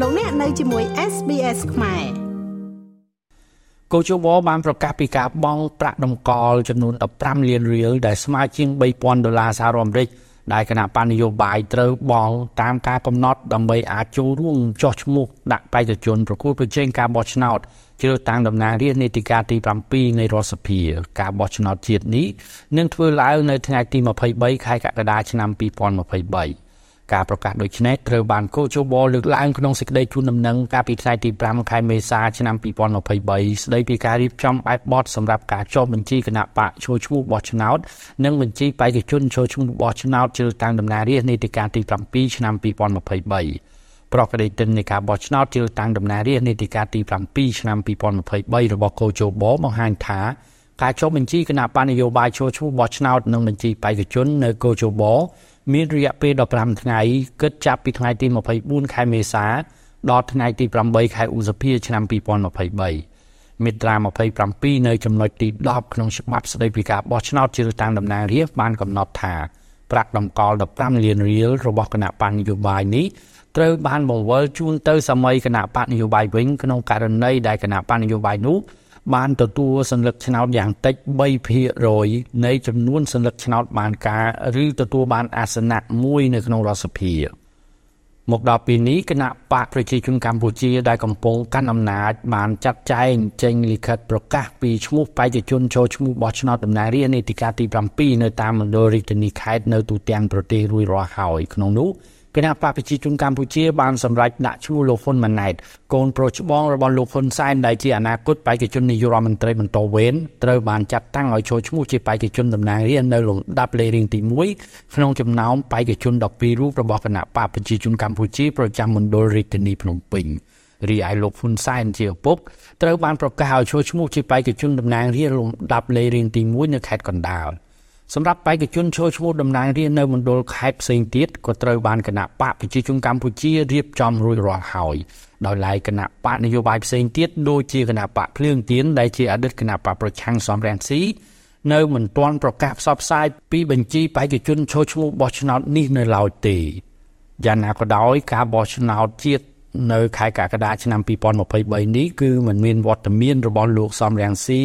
លោកអ្នកនៅជាមួយ SBS ខ្មែរកោជបបានប្រកាសពីការបង់ប្រាក់តម្កល់ចំនួន15លានរៀលដែលស្មើជាង3000ដុល្លារសហរដ្ឋអាមេរិកដែលគណៈបញ្ញយោបាយត្រូវបង់តាមការកំណត់ដើម្បីអាចចូលរួមចោះឈ្មោះដាក់បេក្ខជនប្រគល់ប្រជែងការបោះឆ្នោតជ្រើសតាំងតំណាងរាស្ត្រនីតិកាលទី7នៃរដ្ឋសភាការបោះឆ្នោតជាតិនេះនឹងធ្វើឡើងនៅថ្ងៃទី23ខែកក្កដាឆ្នាំ2023 ការប្រកាសដូចនេះត្រូវបានកោជបលើកឡើងក្នុងសេចក្តីជូនដំណឹងកាលពីថ្ងៃទី5ខែមេសាឆ្នាំ2023ស្តីពីការរៀបចំបែបបទសម្រាប់ការចុះបញ្ជីគណៈបកចូលឈ្មោះបោះឆ្នោតនិងបញ្ជីបេក្ខជនចូលឈ្មោះបោះឆ្នោតជ្រើសតាំងតំណាងរាស្ត្រនីតិកាលទី7ឆ្នាំ2023ប្រកាសទិននៃការបោះឆ្នោតជ្រើសតាំងតំណាងរាស្ត្រនីតិកាលទី7ឆ្នាំ2023របស់កោជបបង្ហាញថា ការចុះបញ្ជីគណៈបញ្ញយោបាយចូលឈ្មោះបោះឆ្នោតនិងបញ្ជីបេក្ខជននៅកោជបមានរយៈពេល15ថ្ងៃគិតចាប់ពីថ្ងៃទី24ខែមេសាដល់ថ្ងៃទី8ខែឧសភាឆ្នាំ2023មាត្រា27នៅចំណុចទី10ក្នុងច្បាប់ស្តីពីការបោះឆ្នោតជ្រើសតាំងតំណាងរាស្ត្របានកំណត់ថាប្រាក់តម្កល់15លានរៀលរបស់គណៈបញ្ញយោបាយនេះត្រូវបានបង្វិលជូនទៅសម័យគណៈបកនយោបាយវិញក្នុងករណីដែលគណៈបកនយោបាយនោះ បានទទួលសញ្ញាឆ្នោតយ៉ាងតិច3%នៃចំនួនសញ្ញាឆ្នោតបានការឬទទួលបានអាសនៈមួយនៅក្នុងរដ្ឋសភាមកដល់ពេលនេះគណៈបកប្រជាជនកម្ពុជាដែលកំពុងកាន់អំណាចបានចាត់ចែងចេញលិខិតប្រកាសពីឈ្មោះបេក្ខជនចូលឈ្មោះបោះឆ្នោតដំណើររាជនីតិកាលទី7នៅតាមមណ្ឌលរាជធានីខេត្តនៅទូទាំងប្រទេសរួចរាល់ហើយក្នុងនោះ គណៈបកប្រជាជនកម្ពុជាបានសម្រេចដាក់ឈ្មោះលោកហ៊ុនម៉ាណែតកូនប្រុសច្បងរបស់លោកហ៊ុនសែនដែលជាអនាគតបេក្ខជននាយករដ្ឋមន្ត្រីបន្តវេនត្រូវបានចាត់តាំងឲ្យចូលឈ្មោះជាបេក្ខជនតំណាងរាស្ត្រនៅលំដាប់លេខរៀងទី1ក្នុងចំណោមបេក្ខជន12រូបរបស់គណៈបកប្រជាជនកម្ពុជាប្រចាំមណ្ឌលរាជធានីភ្នំពេញរីឯលោកហ៊ុនសែនជាឪពុកត្រូវបានប្រកាសឲ្យចូលឈ្មោះជាបេក្ខជនតំណាងរាស្ត្រលំដាប់លេខរៀងទី1នៅខេត្តកណ្ដាល សម្រាប់បេក្ខជនចូលឈ្មោះតំណាងរាស្ត្រនៅមណ្ឌលខេត្តផ្សេងទៀតក៏ត្រូវបានគណៈបកប្រជាជនកម្ពុជារៀបចំរួចរាល់ហើយដោយឡែកគណៈបកនយោបាយផ្សេងទៀតដូចជាគណៈបកភ្លើងទៀនដែលជាអតីតគណៈបកប្រឆាំងសំរងស៊ីនៅមិនទាន់ប្រកាសផ្សព្វផ្សាយពីបញ្ជីបេក្ខជនចូលឈ្មោះបោះឆ្នោតនេះនៅឡើយទេយ៉ាងណាក៏ដោយការបោះឆ្នោតជាតិនៅខែកក្កដាឆ្នាំ2023នេះគឺมันមានវត្តមានរបស់លោកសំរងស៊ី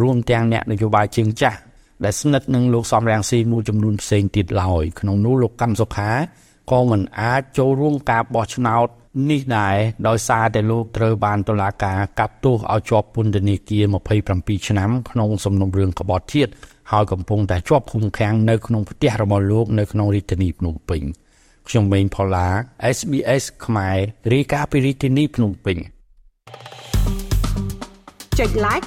រួមទាំងអ្នកនយោបាយជើងចាស់ ដែលស្និទ្ធនឹងលោកសំរាំងស៊ីមួយចំនួនផ្សេងទៀតឡើយក្នុងនោះលោកកម្មសុខាក៏មិនអាចចូលរួមការបោះឆ្នោតនេះដែរដោយសារតែលោកត្រូវបានតុលាការកាត់ទោសឲ្យជាប់ពន្ធនាគារ27ឆ្នាំក្នុងសំណុំរឿងក្បត់ជាតិហើយកំពុងតែជាប់ឃុំឃាំងនៅក្នុងផ្ទះរបស់លោកនៅក្នុងរាជធានីភ្នំពេញខ្ញុំម៉េងផល្លា SBS ខ្មែររាយការណ៍ពីរាជធានីភ្នំពេញចុច like